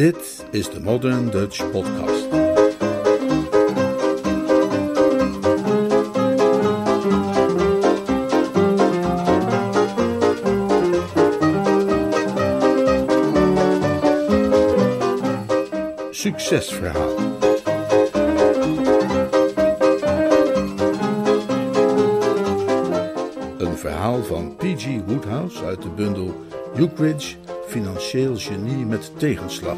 Dit is de Modern Dutch Podcast. Succesverhaal. Een verhaal van P.G. Woodhouse uit de bundel Ukridge financieel genie met tegenslag.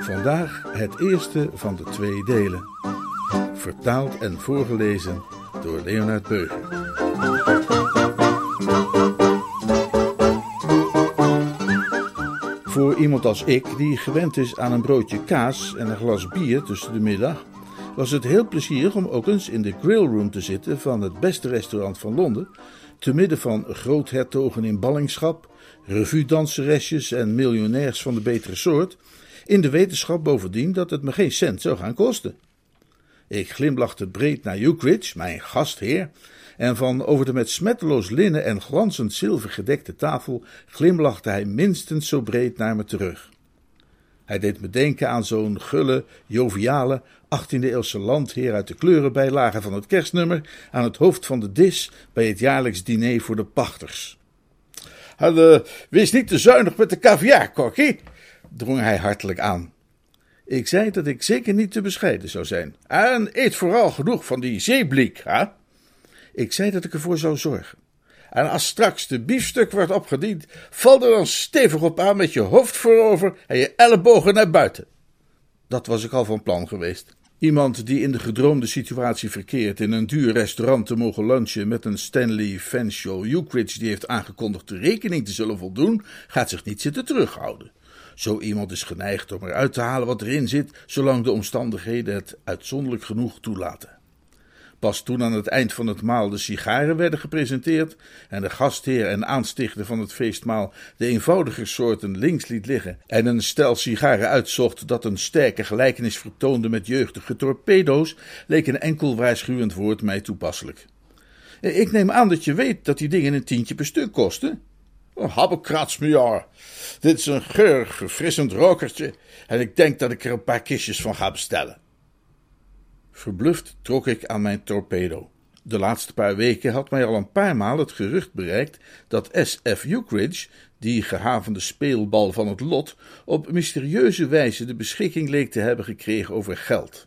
Vandaag het eerste van de twee delen. Vertaald en voorgelezen door Leonard Beuger. Voor iemand als ik, die gewend is aan een broodje kaas en een glas bier tussen de middag, was het heel plezierig om ook eens in de grillroom te zitten van het beste restaurant van Londen, te midden van groothertogen in ballingschap, revue-danseresjes en miljonairs van de betere soort, in de wetenschap bovendien dat het me geen cent zou gaan kosten. Ik glimlachte breed naar Ukridge, mijn gastheer, en van over de met smetteloos linnen en glanzend zilver gedekte tafel glimlachte hij minstens zo breed naar me terug. Hij deed me denken aan zo'n gulle, joviale, 18e-eeuwse landheer uit de kleurenbijlagen van het kerstnummer aan het hoofd van de dis bij het jaarlijks diner voor de pachters. Uh, wees niet te zuinig met de caviar, kokkie, drong hij hartelijk aan. Ik zei dat ik zeker niet te bescheiden zou zijn. En eet vooral genoeg van die zeebliek, hè? Ik zei dat ik ervoor zou zorgen. En als straks de biefstuk wordt opgediend, val er dan stevig op aan met je hoofd voorover en je ellebogen naar buiten. Dat was ik al van plan geweest. Iemand die in de gedroomde situatie verkeert in een duur restaurant te mogen lunchen met een Stanley Fanshawe Ukridge die heeft aangekondigd de rekening te zullen voldoen, gaat zich niet zitten terughouden. Zo iemand is geneigd om eruit te halen wat erin zit, zolang de omstandigheden het uitzonderlijk genoeg toelaten. Pas toen aan het eind van het maal de sigaren werden gepresenteerd en de gastheer en aanstichter van het feestmaal de eenvoudiger soorten links liet liggen en een stel sigaren uitzocht dat een sterke gelijkenis vertoonde met jeugdige torpedo's, leek een enkel waarschuwend woord mij toepasselijk. Ik neem aan dat je weet dat die dingen een tientje per stuk kosten. Oh, habbekrats. Dit is een geurig, verfrissend rokertje en ik denk dat ik er een paar kistjes van ga bestellen. Verbluft trok ik aan mijn torpedo. De laatste paar weken had mij al een paar maal het gerucht bereikt dat S.F. Ukridge, die gehavende speelbal van het lot, op mysterieuze wijze de beschikking leek te hebben gekregen over geld.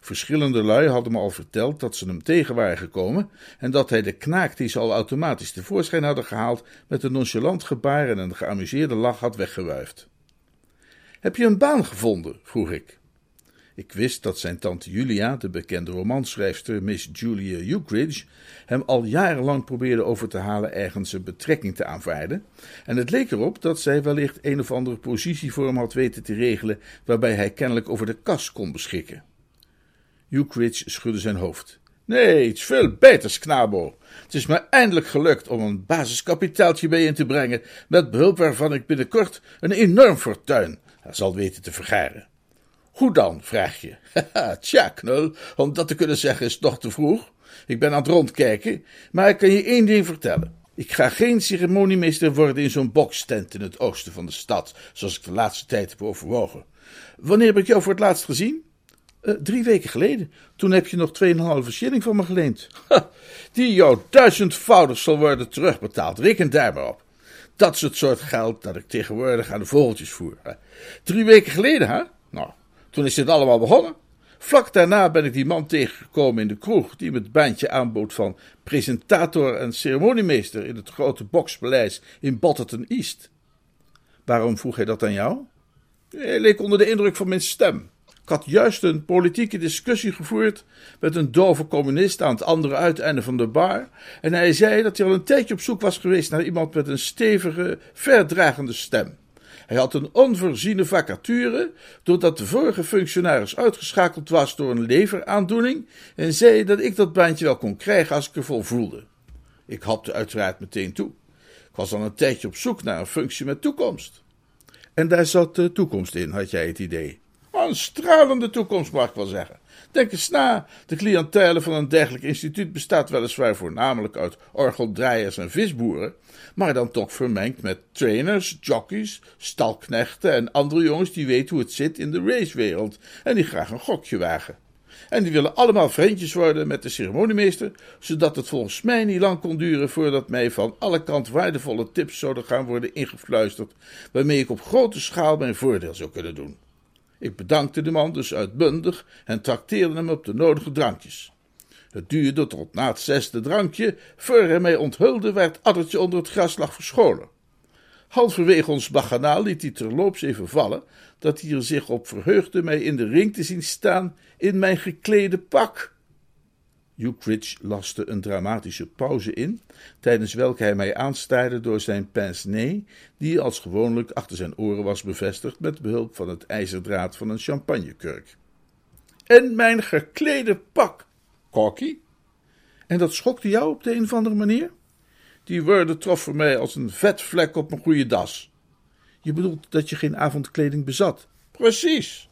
Verschillende lui hadden me al verteld dat ze hem tegen waren gekomen en dat hij de knaak die ze al automatisch tevoorschijn hadden gehaald met een nonchalant gebaar en een geamuseerde lach had weggewuifd. Heb je een baan gevonden? vroeg ik. Ik wist dat zijn tante Julia, de bekende romanschrijfster Miss Julia Ukridge, hem al jarenlang probeerde over te halen ergens een betrekking te aanvaarden, en het leek erop dat zij wellicht een of andere positie voor hem had weten te regelen, waarbij hij kennelijk over de kas kon beschikken. Ukridge schudde zijn hoofd. Nee, iets veel beters, knabo. Het is me eindelijk gelukt om een basiskapitaaltje bij in te brengen, met behulp waarvan ik binnenkort een enorm fortuin zal weten te vergaren. Hoe dan, vraag je? Tja, knul, om dat te kunnen zeggen is nog te vroeg. Ik ben aan het rondkijken, maar ik kan je één ding vertellen. Ik ga geen ceremoniemeester worden in zo'n bokstent in het oosten van de stad, zoals ik de laatste tijd heb overwogen. Wanneer heb ik jou voor het laatst gezien? Uh, drie weken geleden. Toen heb je nog 2,5 shilling van me geleend. Die jou duizendvoudig zal worden terugbetaald. Reken daar maar op. Dat is het soort geld dat ik tegenwoordig aan de vogeltjes voer. Drie weken geleden, hè? Nou, toen is dit allemaal begonnen. Vlak daarna ben ik die man tegengekomen in de kroeg, die me het baantje aanbood van presentator en ceremoniemeester in het grote bokspaleis in Botterton East. Waarom vroeg hij dat aan jou? Hij leek onder de indruk van mijn stem. Ik had juist een politieke discussie gevoerd met een dove communist aan het andere uiteinde van de bar. En hij zei dat hij al een tijdje op zoek was geweest naar iemand met een stevige, verdragende stem. Hij had een onvoorziene vacature, doordat de vorige functionaris uitgeschakeld was door een leveraandoening, en zei dat ik dat baantje wel kon krijgen als ik er vol voelde. Ik hapte uiteraard meteen toe. Ik was al een tijdje op zoek naar een functie met toekomst. En daar zat de toekomst in, had jij het idee? Een stralende toekomst, mag ik wel zeggen. Denk eens na, de cliëntele van een dergelijk instituut bestaat weliswaar voornamelijk uit orgeldraaiers en visboeren, maar dan toch vermengd met trainers, jockeys, stalknechten en andere jongens die weten hoe het zit in de racewereld en die graag een gokje wagen. En die willen allemaal vriendjes worden met de ceremoniemeester, zodat het volgens mij niet lang kon duren voordat mij van alle kanten waardevolle tips zouden gaan worden ingefluisterd, waarmee ik op grote schaal mijn voordeel zou kunnen doen. Ik bedankte de man dus uitbundig en trakteerde hem op de nodige drankjes. Het duurde tot na het zesde drankje, voor hij mij onthulde het addertje onder het gras lag verscholen. Halverwege ons baganaal liet hij terloops even vallen dat hij er zich op verheugde mij in de ring te zien staan in mijn geklede pak. Ukridge laste een dramatische pauze in, tijdens welke hij mij aanstaarde door zijn pince-nez, die als gewoonlijk achter zijn oren was bevestigd met behulp van het ijzerdraad van een champagnekurk. En mijn geklede pak, Corky? En dat schokte jou op de een of andere manier? Die woorden troffen mij als een vetvlek op mijn goede das. Je bedoelt dat je geen avondkleding bezat? Precies.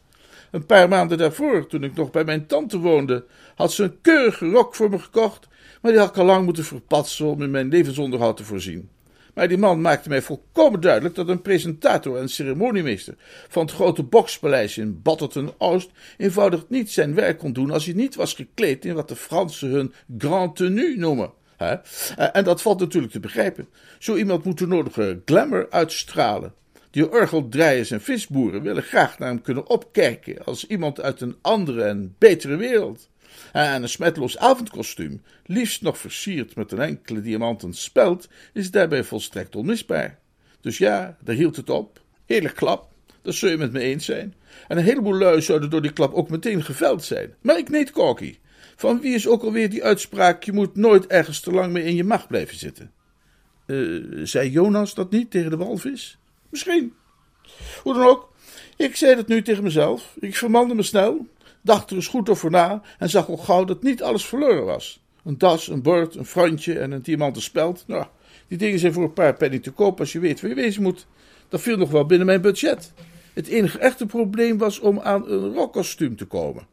Een paar maanden daarvoor, toen ik nog bij mijn tante woonde, had ze een keurige rok voor me gekocht, maar die had ik al lang moeten verpatsen om in mijn levensonderhoud te voorzien. Maar die man maakte mij volkomen duidelijk dat een presentator en ceremoniemeester van het grote bokspaleis in Batterton Oost eenvoudig niet zijn werk kon doen als hij niet was gekleed in wat de Fransen hun grand tenue noemen. Eh, en dat valt natuurlijk te begrijpen. Zo iemand moet de nodige glamour uitstralen. Die orgeldraaiers en visboeren willen graag naar hem kunnen opkijken als iemand uit een andere en betere wereld. En een smetloos avondkostuum, liefst nog versierd met een enkele diamanten speld, is daarbij volstrekt onmisbaar. Dus ja, daar hield het op. Hele klap, dat zul je met me eens zijn. En een heleboel lui zouden door die klap ook meteen geveld zijn. Maar ik neet Corky. Van wie is ook alweer die uitspraak: je moet nooit ergens te lang mee in je macht blijven zitten? Uh, zei Jonas dat niet tegen de walvis? Misschien. Hoe dan ook, ik zei dat nu tegen mezelf. Ik vermande me snel, dacht er eens goed over na en zag al gauw dat niet alles verloren was. Een das, een bord, een frontje en een diamanten speld. Nou, die dingen zijn voor een paar penny te koop als je weet waar je wezen moet. Dat viel nog wel binnen mijn budget. Het enige echte probleem was om aan een rockkostuum te komen.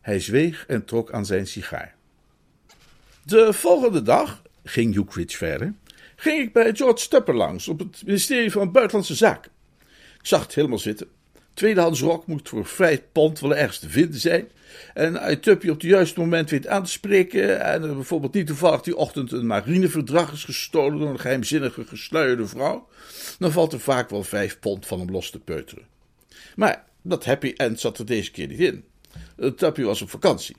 Hij zweeg en trok aan zijn sigaar. De volgende dag, ging Hugh verder, ging ik bij George Tupper langs op het ministerie van Buitenlandse Zaken. Ik zag het helemaal zitten. Tweedehands rok moet voor vijf pond wel ergens te vinden zijn. En uit Tuppy op het juiste moment weet aan te spreken. En er bijvoorbeeld niet toevallig die ochtend een marineverdrag is gestolen door een geheimzinnige gesluierde vrouw. Dan valt er vaak wel vijf pond van hem los te peuteren. Maar dat happy end zat er deze keer niet in. Tuppy was op vakantie.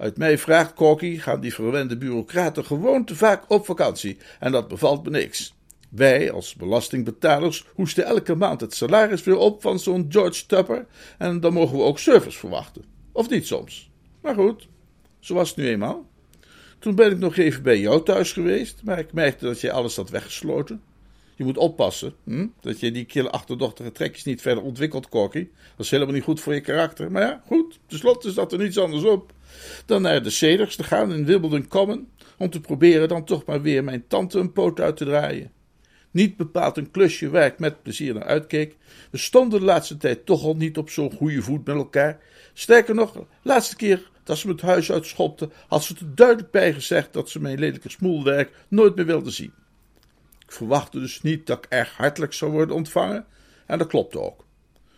Uit mij vraagt Corky gaan die verwende bureaucraten gewoon te vaak op vakantie. En dat bevalt me niks. Wij, als belastingbetalers, hoesten elke maand het salaris weer op van zo'n George Tupper. En dan mogen we ook service verwachten. Of niet soms. Maar goed, zo was het nu eenmaal. Toen ben ik nog even bij jou thuis geweest, maar ik merkte dat je alles had weggesloten. Je moet oppassen hm? dat je die kille achterdochtige trekjes niet verder ontwikkelt, Corky. Dat is helemaal niet goed voor je karakter. Maar ja, goed, tenslotte is dat er niets anders op dan naar de Cedars te gaan in Wimbledon Common, om te proberen dan toch maar weer mijn tante een poot uit te draaien. Niet bepaald een klusje waar ik met plezier naar uitkeek. We stonden de laatste tijd toch al niet op zo'n goede voet met elkaar. Sterker nog, de laatste keer dat ze me het huis uitschopte, had ze er duidelijk bij gezegd dat ze mijn lelijke smoelwerk nooit meer wilde zien. Ik verwachtte dus niet dat ik erg hartelijk zou worden ontvangen, en dat klopte ook.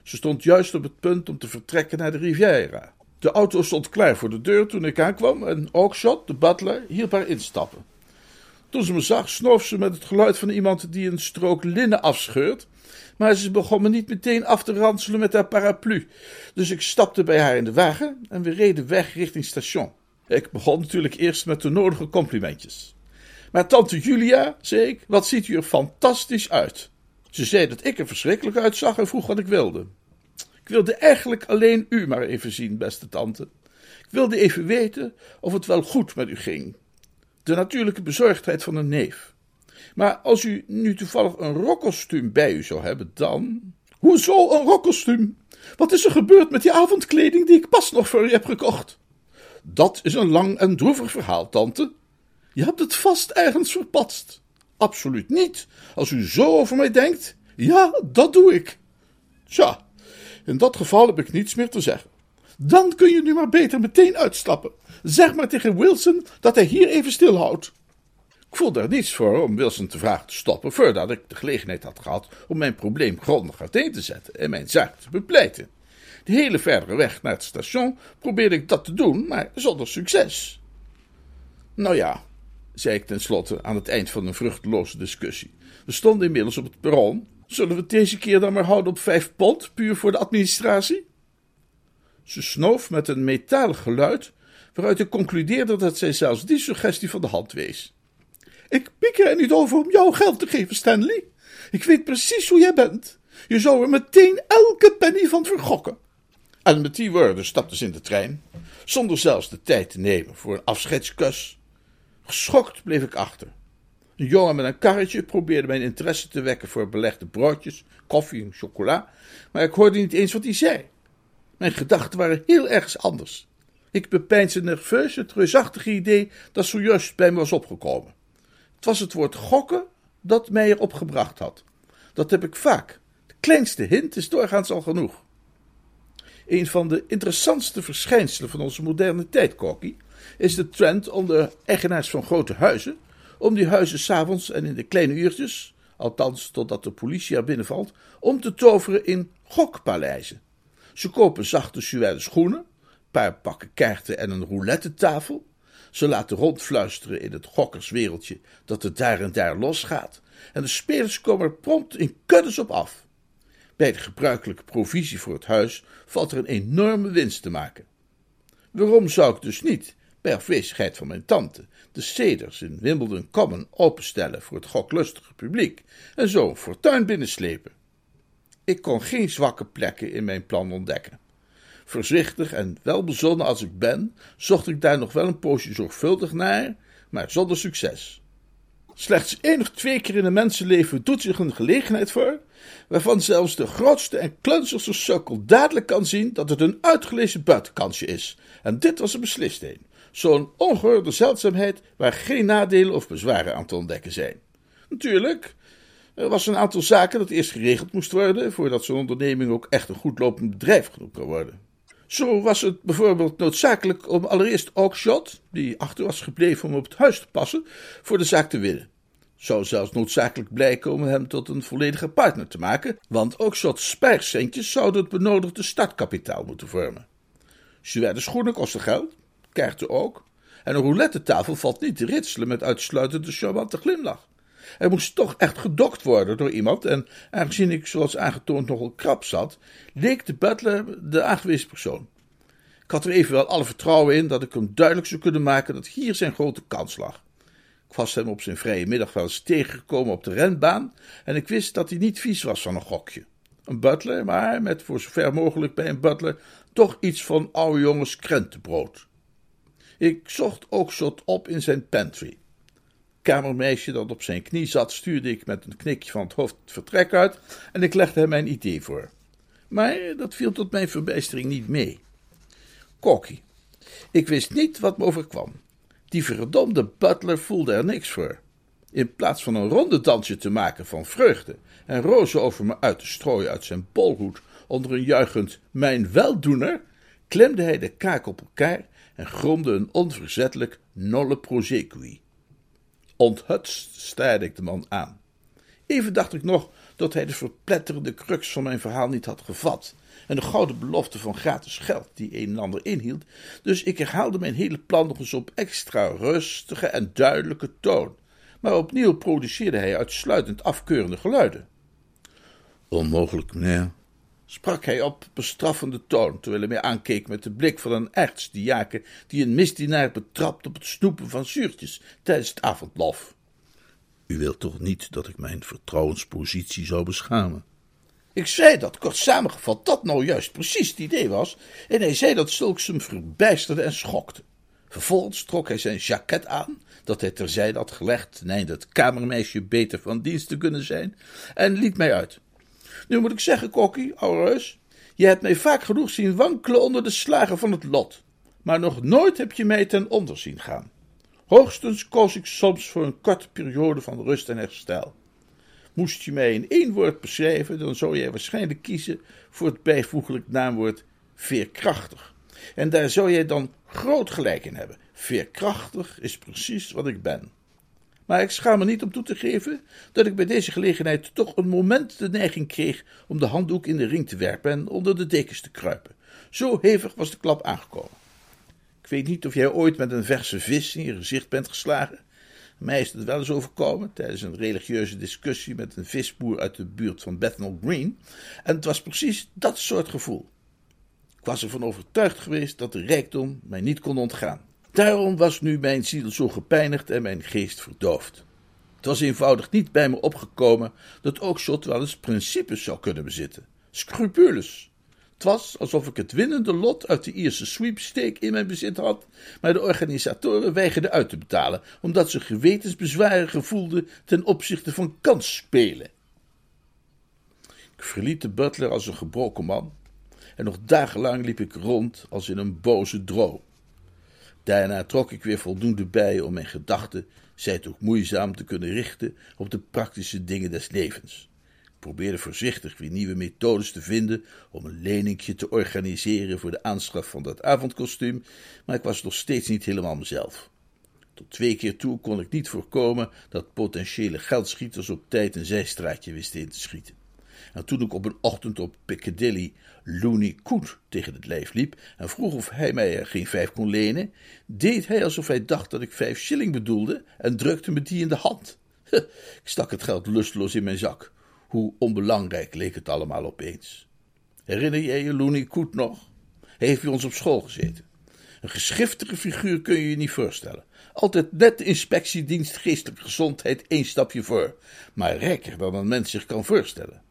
Ze stond juist op het punt om te vertrekken naar de Riviera. De auto stond klaar voor de deur toen ik aankwam en Oakshot, de butler, hielp haar instappen. Toen ze me zag, snoof ze met het geluid van iemand die een strook linnen afscheurt, maar ze begon me niet meteen af te ranselen met haar paraplu. Dus ik stapte bij haar in de wagen en we reden weg richting station. Ik begon natuurlijk eerst met de nodige complimentjes. Maar tante Julia, zei ik, wat ziet u er fantastisch uit. Ze zei dat ik er verschrikkelijk uitzag en vroeg wat ik wilde. Ik wilde eigenlijk alleen u maar even zien, beste tante. Ik wilde even weten of het wel goed met u ging. De natuurlijke bezorgdheid van een neef. Maar als u nu toevallig een rokkostuum bij u zou hebben, dan. Hoezo een rokkostuum? Wat is er gebeurd met die avondkleding die ik pas nog voor u heb gekocht? Dat is een lang en droevig verhaal, tante. Je hebt het vast ergens verpatst. Absoluut niet. Als u zo over mij denkt, ja, dat doe ik. Tja, in dat geval heb ik niets meer te zeggen. Dan kun je nu maar beter meteen uitstappen. Zeg maar tegen Wilson dat hij hier even stilhoudt. Ik voelde er niets voor om Wilson te vragen te stoppen voordat ik de gelegenheid had gehad om mijn probleem grondig uiteen te zetten en mijn zaak te bepleiten. De hele verdere weg naar het station probeerde ik dat te doen, maar zonder succes. Nou ja, zei ik tenslotte aan het eind van een vruchteloze discussie. We stonden inmiddels op het perron. Zullen we het deze keer dan maar houden op vijf pond, puur voor de administratie? Ze snoof met een metalig geluid, waaruit ik concludeerde dat zij zelfs die suggestie van de hand wees. Ik pik er niet over om jou geld te geven, Stanley. Ik weet precies hoe jij bent. Je zou er meteen elke penny van vergokken. En met die woorden stapte ze in de trein, zonder zelfs de tijd te nemen voor een afscheidskus. Geschokt bleef ik achter. Een jongen met een karretje probeerde mijn interesse te wekken voor belegde broodjes, koffie en chocola, maar ik hoorde niet eens wat hij zei. Mijn gedachten waren heel ergens anders. Ik bepeinsde nerveus het reusachtige idee dat zojuist bij me was opgekomen. Het was het woord gokken dat mij erop gebracht had. Dat heb ik vaak. De kleinste hint is doorgaans al genoeg. Een van de interessantste verschijnselen van onze moderne tijd, Corky, is de trend onder eigenaars van grote huizen om die huizen s'avonds en in de kleine uurtjes, althans totdat de politie er binnenvalt, om te toveren in gokpaleizen. Ze kopen zachte suède schoenen, paar pakken kaarten en een roulette tafel. Ze laten rondfluisteren in het gokkerswereldje dat het daar en daar losgaat. En de spelers komen er prompt in kuddes op af. Bij de gebruikelijke provisie voor het huis valt er een enorme winst te maken. Waarom zou ik dus niet, bij afwezigheid van mijn tante, de ceders in Wimbledon Common openstellen voor het goklustige publiek en zo een fortuin binnenslepen? Ik kon geen zwakke plekken in mijn plan ontdekken. Voorzichtig en welbezonnen als ik ben, zocht ik daar nog wel een poosje zorgvuldig naar, maar zonder succes. Slechts één of twee keer in een mensenleven doet zich een gelegenheid voor, waarvan zelfs de grootste en klunzigste sukkel dadelijk kan zien dat het een uitgelezen buitenkansje is. En dit was er beslist een. Zo'n ongehoorde zeldzaamheid waar geen nadelen of bezwaren aan te ontdekken zijn. Natuurlijk, er was een aantal zaken dat eerst geregeld moest worden, voordat zo'n onderneming ook echt een goed lopend bedrijf genoemd kan worden. Zo was het bijvoorbeeld noodzakelijk om allereerst Oakshot, die achter was gebleven om op het huis te passen, voor de zaak te winnen. Zou zelfs noodzakelijk blijken om hem tot een volledige partner te maken, want Oakshot's spaarcentjes zouden het benodigde startkapitaal moeten vormen. Suède schoenen kosten geld, kaarten ook, en een roulette tafel valt niet te ritselen met uitsluitend de charmante glimlach. Er moest toch echt gedokt worden door iemand, en aangezien ik zoals aangetoond nogal krap zat, leek de butler de aangewezen persoon. Ik had er evenwel alle vertrouwen in dat ik hem duidelijk zou kunnen maken dat hier zijn grote kans lag. Ik was hem op zijn vrije middag wel eens tegengekomen op de renbaan, en ik wist dat hij niet vies was van een gokje. Een butler, maar met voor zover mogelijk bij een butler toch iets van oude jongens krentenbrood. Ik zocht ook Shot op in zijn pantry kamermeisje dat op zijn knie zat, stuurde ik met een knikje van het hoofd het vertrek uit en ik legde hem mijn idee voor. Maar dat viel tot mijn verbijstering niet mee. Kokkie. Ik wist niet wat me overkwam. Die verdomde butler voelde er niks voor. In plaats van een ronde dansje te maken van vreugde en rozen over me uit te strooien uit zijn bolhoed onder een juichend mijn weldoener, klemde hij de kaak op elkaar en gromde een onverzettelijk nolle prosequi. Onthutst staarde ik de man aan. Even dacht ik nog dat hij de verpletterende crux van mijn verhaal niet had gevat en de gouden belofte van gratis geld die een en ander inhield, dus ik herhaalde mijn hele plan nog eens op extra rustige en duidelijke toon, maar opnieuw produceerde hij uitsluitend afkeurende geluiden. Onmogelijk, meneer, sprak hij op bestraffende toon, terwijl hij mij aankeek met de blik van een artsdiaken die een misdienaar betrapt op het snoepen van zuurtjes tijdens het avondlof. U wilt toch niet dat ik mijn vertrouwenspositie zou beschamen? Ik zei dat, kort samengevat, dat nou juist precies het idee was, en hij zei dat zulks hem verbijsterde en schokte. Vervolgens trok hij zijn jacket aan, dat hij terzijde had gelegd, ten einde het kamermeisje beter van dienst te kunnen zijn, en liet mij uit. Nu moet ik zeggen, Kokkie, reus, je hebt mij vaak genoeg zien wankelen onder de slagen van het lot, maar nog nooit heb je mij ten onder zien gaan. Hoogstens koos ik soms voor een korte periode van rust en herstel. Moest je mij in één woord beschrijven, dan zou jij waarschijnlijk kiezen voor het bijvoeglijk naamwoord veerkrachtig. En daar zou jij dan groot gelijk in hebben. Veerkrachtig is precies wat ik ben. Maar ik schaam me niet om toe te geven dat ik bij deze gelegenheid toch een moment de neiging kreeg om de handdoek in de ring te werpen en onder de dekens te kruipen. Zo hevig was de klap aangekomen. Ik weet niet of jij ooit met een verse vis in je gezicht bent geslagen. Mij is het wel eens overkomen tijdens een religieuze discussie met een visboer uit de buurt van Bethnal Green. En het was precies dat soort gevoel. Ik was ervan overtuigd geweest dat de rijkdom mij niet kon ontgaan. Daarom was nu mijn ziel zo gepijnigd en mijn geest verdoofd. Het was eenvoudig niet bij me opgekomen dat ook Shot wel eens principes zou kunnen bezitten. Scrupules. Het was alsof ik het winnende lot uit de Ierse sweepstake in mijn bezit had, maar de organisatoren weigerden uit te betalen, omdat ze gewetensbezwaren gevoelden ten opzichte van kansspelen. Ik verliet de butler als een gebroken man, en nog dagenlang liep ik rond als in een boze droom. Daarna trok ik weer voldoende bij om mijn gedachten, zij toch moeizaam, te kunnen richten op de praktische dingen des levens. Ik probeerde voorzichtig weer nieuwe methodes te vinden om een leningje te organiseren voor de aanschaf van dat avondkostuum, maar ik was nog steeds niet helemaal mezelf. Tot twee keer toe kon ik niet voorkomen dat potentiële geldschieters op tijd een zijstraatje wisten in te schieten. En toen ik op een ochtend op Piccadilly Looney Koet tegen het lijf liep en vroeg of hij mij er geen vijf kon lenen, deed hij alsof hij dacht dat ik vijf shilling bedoelde en drukte me die in de hand. ik stak het geld lusteloos in mijn zak. Hoe onbelangrijk leek het allemaal opeens. Herinner jij je Looney Koet nog? Hij heeft bij ons op school gezeten. Een geschiftige figuur kun je je niet voorstellen. Altijd net de inspectiedienst geestelijke gezondheid één stapje voor, maar rijker dan een mens zich kan voorstellen.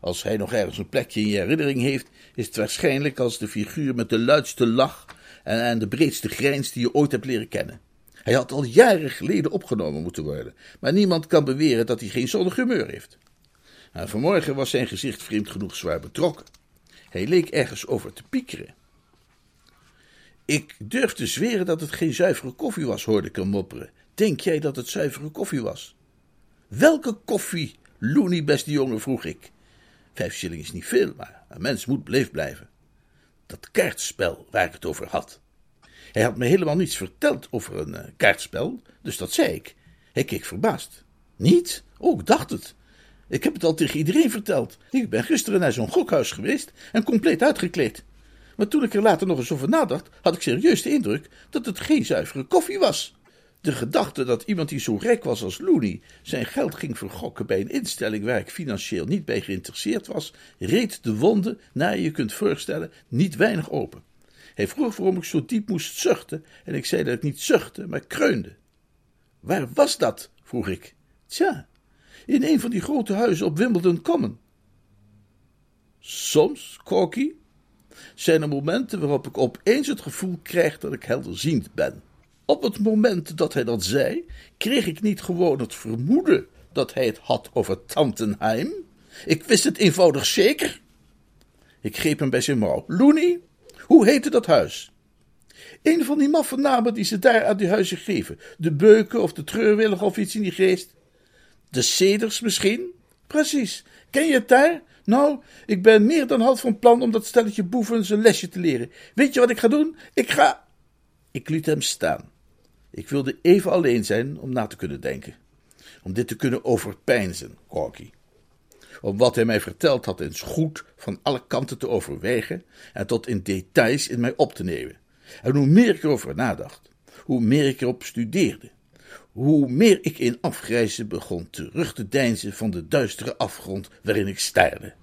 Als hij nog ergens een plekje in je herinnering heeft, is het waarschijnlijk als de figuur met de luidste lach en, de breedste grijns die je ooit hebt leren kennen. Hij had al jaren geleden opgenomen moeten worden, maar niemand kan beweren dat hij geen zonnig humeur heeft. En vanmorgen was zijn gezicht vreemd genoeg zwaar betrokken. Hij leek ergens over te piekeren. Ik durf te zweren dat het geen zuivere koffie was, hoorde ik hem mopperen. Denk jij dat het zuivere koffie was? Welke koffie, Looney, beste jongen, vroeg ik. Vijf shilling is niet veel, maar een mens moet beleefd blijven. Dat kaartspel waar ik het over had. Hij had me helemaal niets verteld over een uh, kaartspel, dus dat zei ik. Hij keek verbaasd. Niet? Oh, ik dacht het. Ik heb het al tegen iedereen verteld. Ik ben gisteren naar zo'n gokhuis geweest en compleet uitgekleed. Maar toen ik er later nog eens over nadacht, had ik serieus de indruk dat het geen zuivere koffie was. De gedachte dat iemand die zo rijk was als Looney zijn geld ging vergokken bij een instelling waar ik financieel niet bij geïnteresseerd was, reed de wonden, naar je je kunt voorstellen, niet weinig open. Hij vroeg waarom ik zo diep moest zuchten en ik zei dat ik niet zuchtte, maar kreunde. Waar was dat? vroeg ik. Tja, in een van die grote huizen op Wimbledon Common. Soms, Corky, zijn er momenten waarop ik opeens het gevoel krijg dat ik helderziend ben. Op het moment dat hij dat zei, kreeg ik niet gewoon het vermoeden dat hij het had over Tantenheim. Ik wist het eenvoudig zeker. Ik greep hem bij zijn mouw. Looney, hoe heette dat huis? Een van die maffe namen die ze daar aan die huizen geven. De beuken of de treurwillig of iets in die geest. De ceders misschien? Precies. Ken je het daar? Nou, ik ben meer dan half van plan om dat stelletje boeven zijn lesje te leren. Weet je wat ik ga doen? Ik ga. Ik liet hem staan. Ik wilde even alleen zijn om na te kunnen denken. Om dit te kunnen overpeinzen, Corky. Om wat hij mij verteld had eens goed van alle kanten te overwegen en tot in details in mij op te nemen. En hoe meer ik erover nadacht, hoe meer ik erop studeerde, hoe meer ik in afgrijzen begon terug te deinzen van de duistere afgrond waarin ik staarde.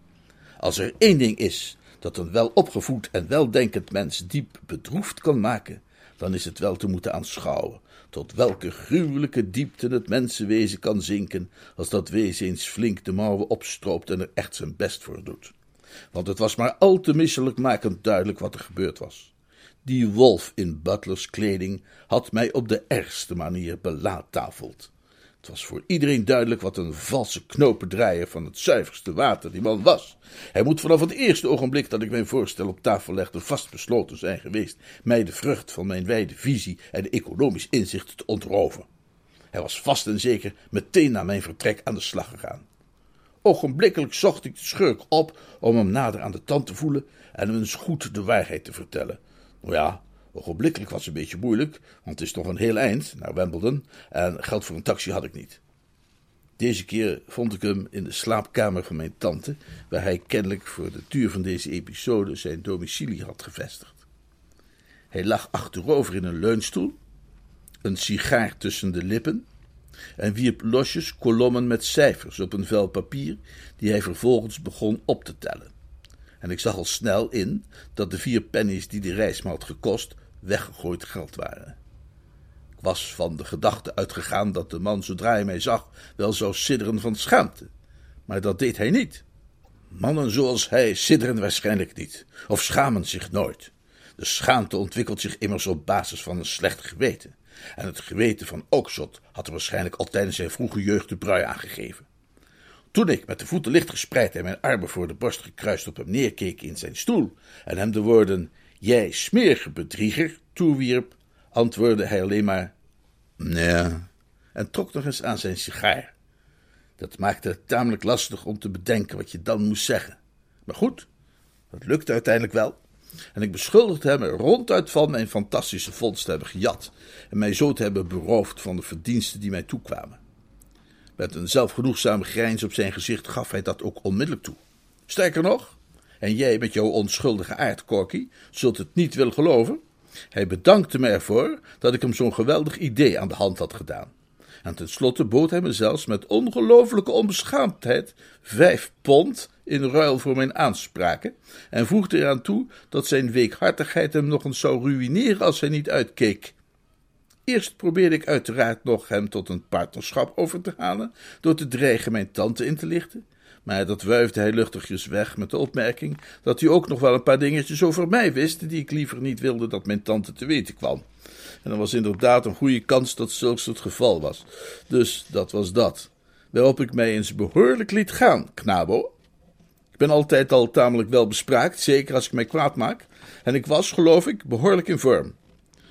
Als er één ding is dat een welopgevoed en weldenkend mens diep bedroefd kan maken, dan is het wel te moeten aanschouwen tot welke gruwelijke diepte het mensenwezen kan zinken, als dat wezen eens flink de mouwen opstroopt en er echt zijn best voor doet. Want het was maar al te misselijkmakend duidelijk wat er gebeurd was. Die wolf in Butlers kleding had mij op de ergste manier belaattafeld. Het was voor iedereen duidelijk wat een valse knopendraaier van het zuiverste water die man was. Hij moet vanaf het eerste ogenblik dat ik mijn voorstel op tafel legde vastbesloten zijn geweest mij de vrucht van mijn wijde visie en economisch inzicht te ontroven. Hij was vast en zeker meteen na mijn vertrek aan de slag gegaan. Ogenblikkelijk zocht ik de schurk op om hem nader aan de tand te voelen en hem eens goed de waarheid te vertellen. Ja, ogenblikkelijk was het een beetje moeilijk, want het is nog een heel eind naar Wimbledon en geld voor een taxi had ik niet. Deze keer vond ik hem in de slaapkamer van mijn tante, waar hij kennelijk voor de duur van deze episode zijn domicilie had gevestigd. Hij lag achterover in een leunstoel, een sigaar tussen de lippen en wierp losjes kolommen met cijfers op een vel papier, die hij vervolgens begon op te tellen. En ik zag al snel in dat de vier pennies die de reis me had gekost weggegooid geld waren. Ik was van de gedachte uitgegaan dat de man, zodra hij mij zag, wel zou sidderen van schaamte. Maar dat deed hij niet. Mannen zoals hij sidderen waarschijnlijk niet, of schamen zich nooit. De schaamte ontwikkelt zich immers op basis van een slecht geweten. En het geweten van Oakshott had er waarschijnlijk al tijdens zijn vroege jeugd de brui aangegeven. Toen ik met de voeten licht gespreid en mijn armen voor de borst gekruist op hem neerkeek in zijn stoel en hem de woorden: Jij smerige bedrieger toewierp, antwoordde hij alleen maar: Nee, en trok nog eens aan zijn sigaar. Dat maakte het tamelijk lastig om te bedenken wat je dan moest zeggen. Maar goed, dat lukte uiteindelijk wel. En ik beschuldigde hem er ronduit van mijn fantastische vondst te hebben gejat en mij zo te hebben beroofd van de verdiensten die mij toekwamen. Met een zelfgenoegzame grijns op zijn gezicht gaf hij dat ook onmiddellijk toe. Sterker nog, en jij met jouw onschuldige aard, Corky, zult het niet willen geloven. Hij bedankte me ervoor dat ik hem zo'n geweldig idee aan de hand had gedaan. En tenslotte bood hij me zelfs met ongelooflijke onbeschaamdheid vijf pond in ruil voor mijn aanspraken en voegde eraan toe dat zijn weekhartigheid hem nog eens zou ruïneren als hij niet uitkeek. Eerst probeerde ik uiteraard nog hem tot een partnerschap over te halen door te dreigen mijn tante in te lichten, maar dat wuifde hij luchtigjes weg met de opmerking dat hij ook nog wel een paar dingetjes over mij wist die ik liever niet wilde dat mijn tante te weten kwam. En er was inderdaad een goede kans dat zulks het geval was. Dus dat was dat. Waarop ik mij eens behoorlijk liet gaan, knabo. Ik ben altijd al tamelijk wel bespraakt, zeker als ik mij kwaad maak. En ik was, geloof ik, behoorlijk in vorm.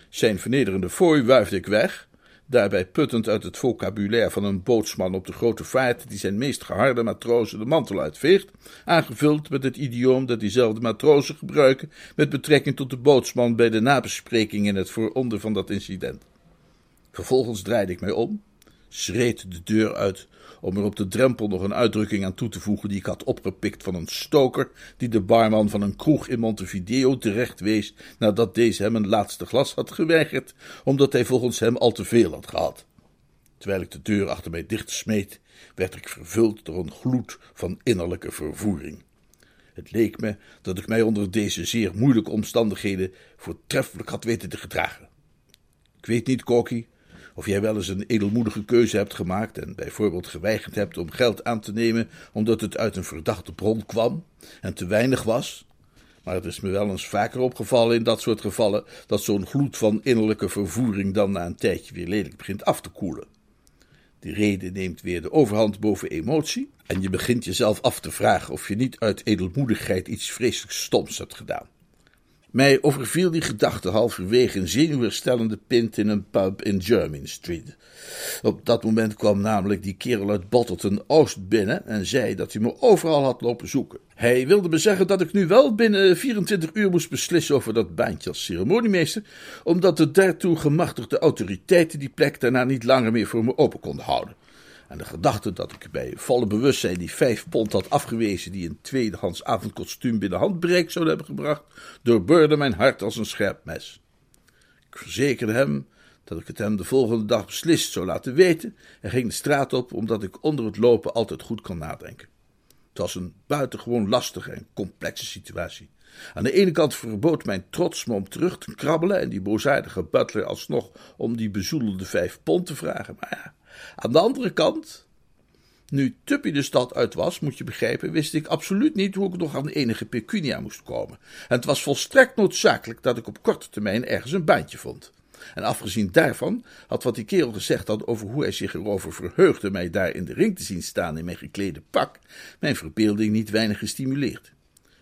Zijn vernederende fooi wuifde ik weg, daarbij puttend uit het vocabulaire van een bootsman op de grote vaart die zijn meest geharde matrozen de mantel uitveegt, aangevuld met het idioom dat diezelfde matrozen gebruiken met betrekking tot de bootsman bij de nabespreking in het vooronder van dat incident. Vervolgens draaide ik mij om, schreed de deur uit om er op de drempel nog een uitdrukking aan toe te voegen die ik had opgepikt van een stoker die de barman van een kroeg in Montevideo terecht wees nadat deze hem een laatste glas had geweigerd, omdat hij volgens hem al te veel had gehad. Terwijl ik de deur achter mij dicht smeet, werd ik vervuld door een gloed van innerlijke vervoering. Het leek me dat ik mij onder deze zeer moeilijke omstandigheden voortreffelijk had weten te gedragen. Ik weet niet, Corky, of jij wel eens een edelmoedige keuze hebt gemaakt en bijvoorbeeld geweigerd hebt om geld aan te nemen omdat het uit een verdachte bron kwam en te weinig was. Maar het is me wel eens vaker opgevallen in dat soort gevallen dat zo'n gloed van innerlijke vervoering dan na een tijdje weer lelijk begint af te koelen. De reden neemt weer de overhand boven emotie en je begint jezelf af te vragen of je niet uit edelmoedigheid iets vreselijk stoms hebt gedaan. Mij overviel die gedachte halverwege een zenuwherstellende pint in een pub in Jermyn Street. Op dat moment kwam namelijk die kerel uit Bottleton Oost binnen en zei dat hij me overal had lopen zoeken. Hij wilde me zeggen dat ik nu wel binnen 24 uur moest beslissen over dat baantje als ceremoniemeester, omdat de daartoe gemachtigde autoriteiten die plek daarna niet langer meer voor me open konden houden. En de gedachte dat ik bij volle bewustzijn die vijf pond had afgewezen die een tweedehands avondkostuum binnen handbereik zou hebben gebracht, doorbeurde mijn hart als een scherp mes. Ik verzekerde hem dat ik het hem de volgende dag beslist zou laten weten en ging de straat op omdat ik onder het lopen altijd goed kan nadenken. Het was een buitengewoon lastige en complexe situatie. Aan de ene kant verbood mijn trots me om terug te krabbelen en die boosaardige butler alsnog om die bezoedelde vijf pond te vragen, maar ja, aan de andere kant, nu Tuppy de stad uit was, moet je begrijpen, wist ik absoluut niet hoe ik nog aan enige pecunia moest komen. En het was volstrekt noodzakelijk dat ik op korte termijn ergens een baantje vond. En afgezien daarvan had wat die kerel gezegd had over hoe hij zich erover verheugde mij daar in de ring te zien staan in mijn geklede pak, mijn verbeelding niet weinig gestimuleerd.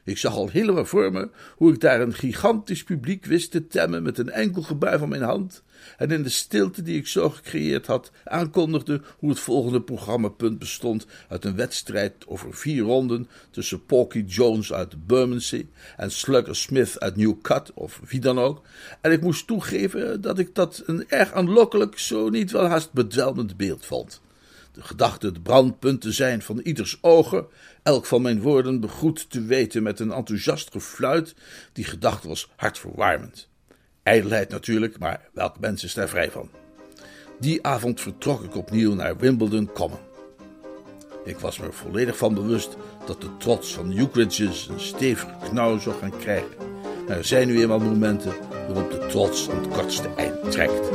Ik zag al helemaal voor me hoe ik daar een gigantisch publiek wist te temmen met een enkel gebaar van mijn hand en in de stilte die ik zo gecreëerd had aankondigde hoe het volgende programmapunt bestond uit een wedstrijd over vier ronden tussen Porky Jones uit Bermondsey en Slugger Smith uit New Cut of wie dan ook. En ik moest toegeven dat ik dat een erg aanlokkelijk, zo niet wel haast bedwelmend beeld vond. De gedachte het brandpunt te zijn van ieders ogen, elk van mijn woorden begroet te weten met een enthousiast gefluit, die gedachte was hartverwarmend. Ijdelheid natuurlijk, maar welk mens is daar vrij van? Die avond vertrok ik opnieuw naar Wimbledon Common. Ik was me volledig van bewust dat de trots van Ukridges een stevige knauw zou gaan krijgen. Maar er zijn nu eenmaal momenten waarop de trots aan het kortste eind trekt.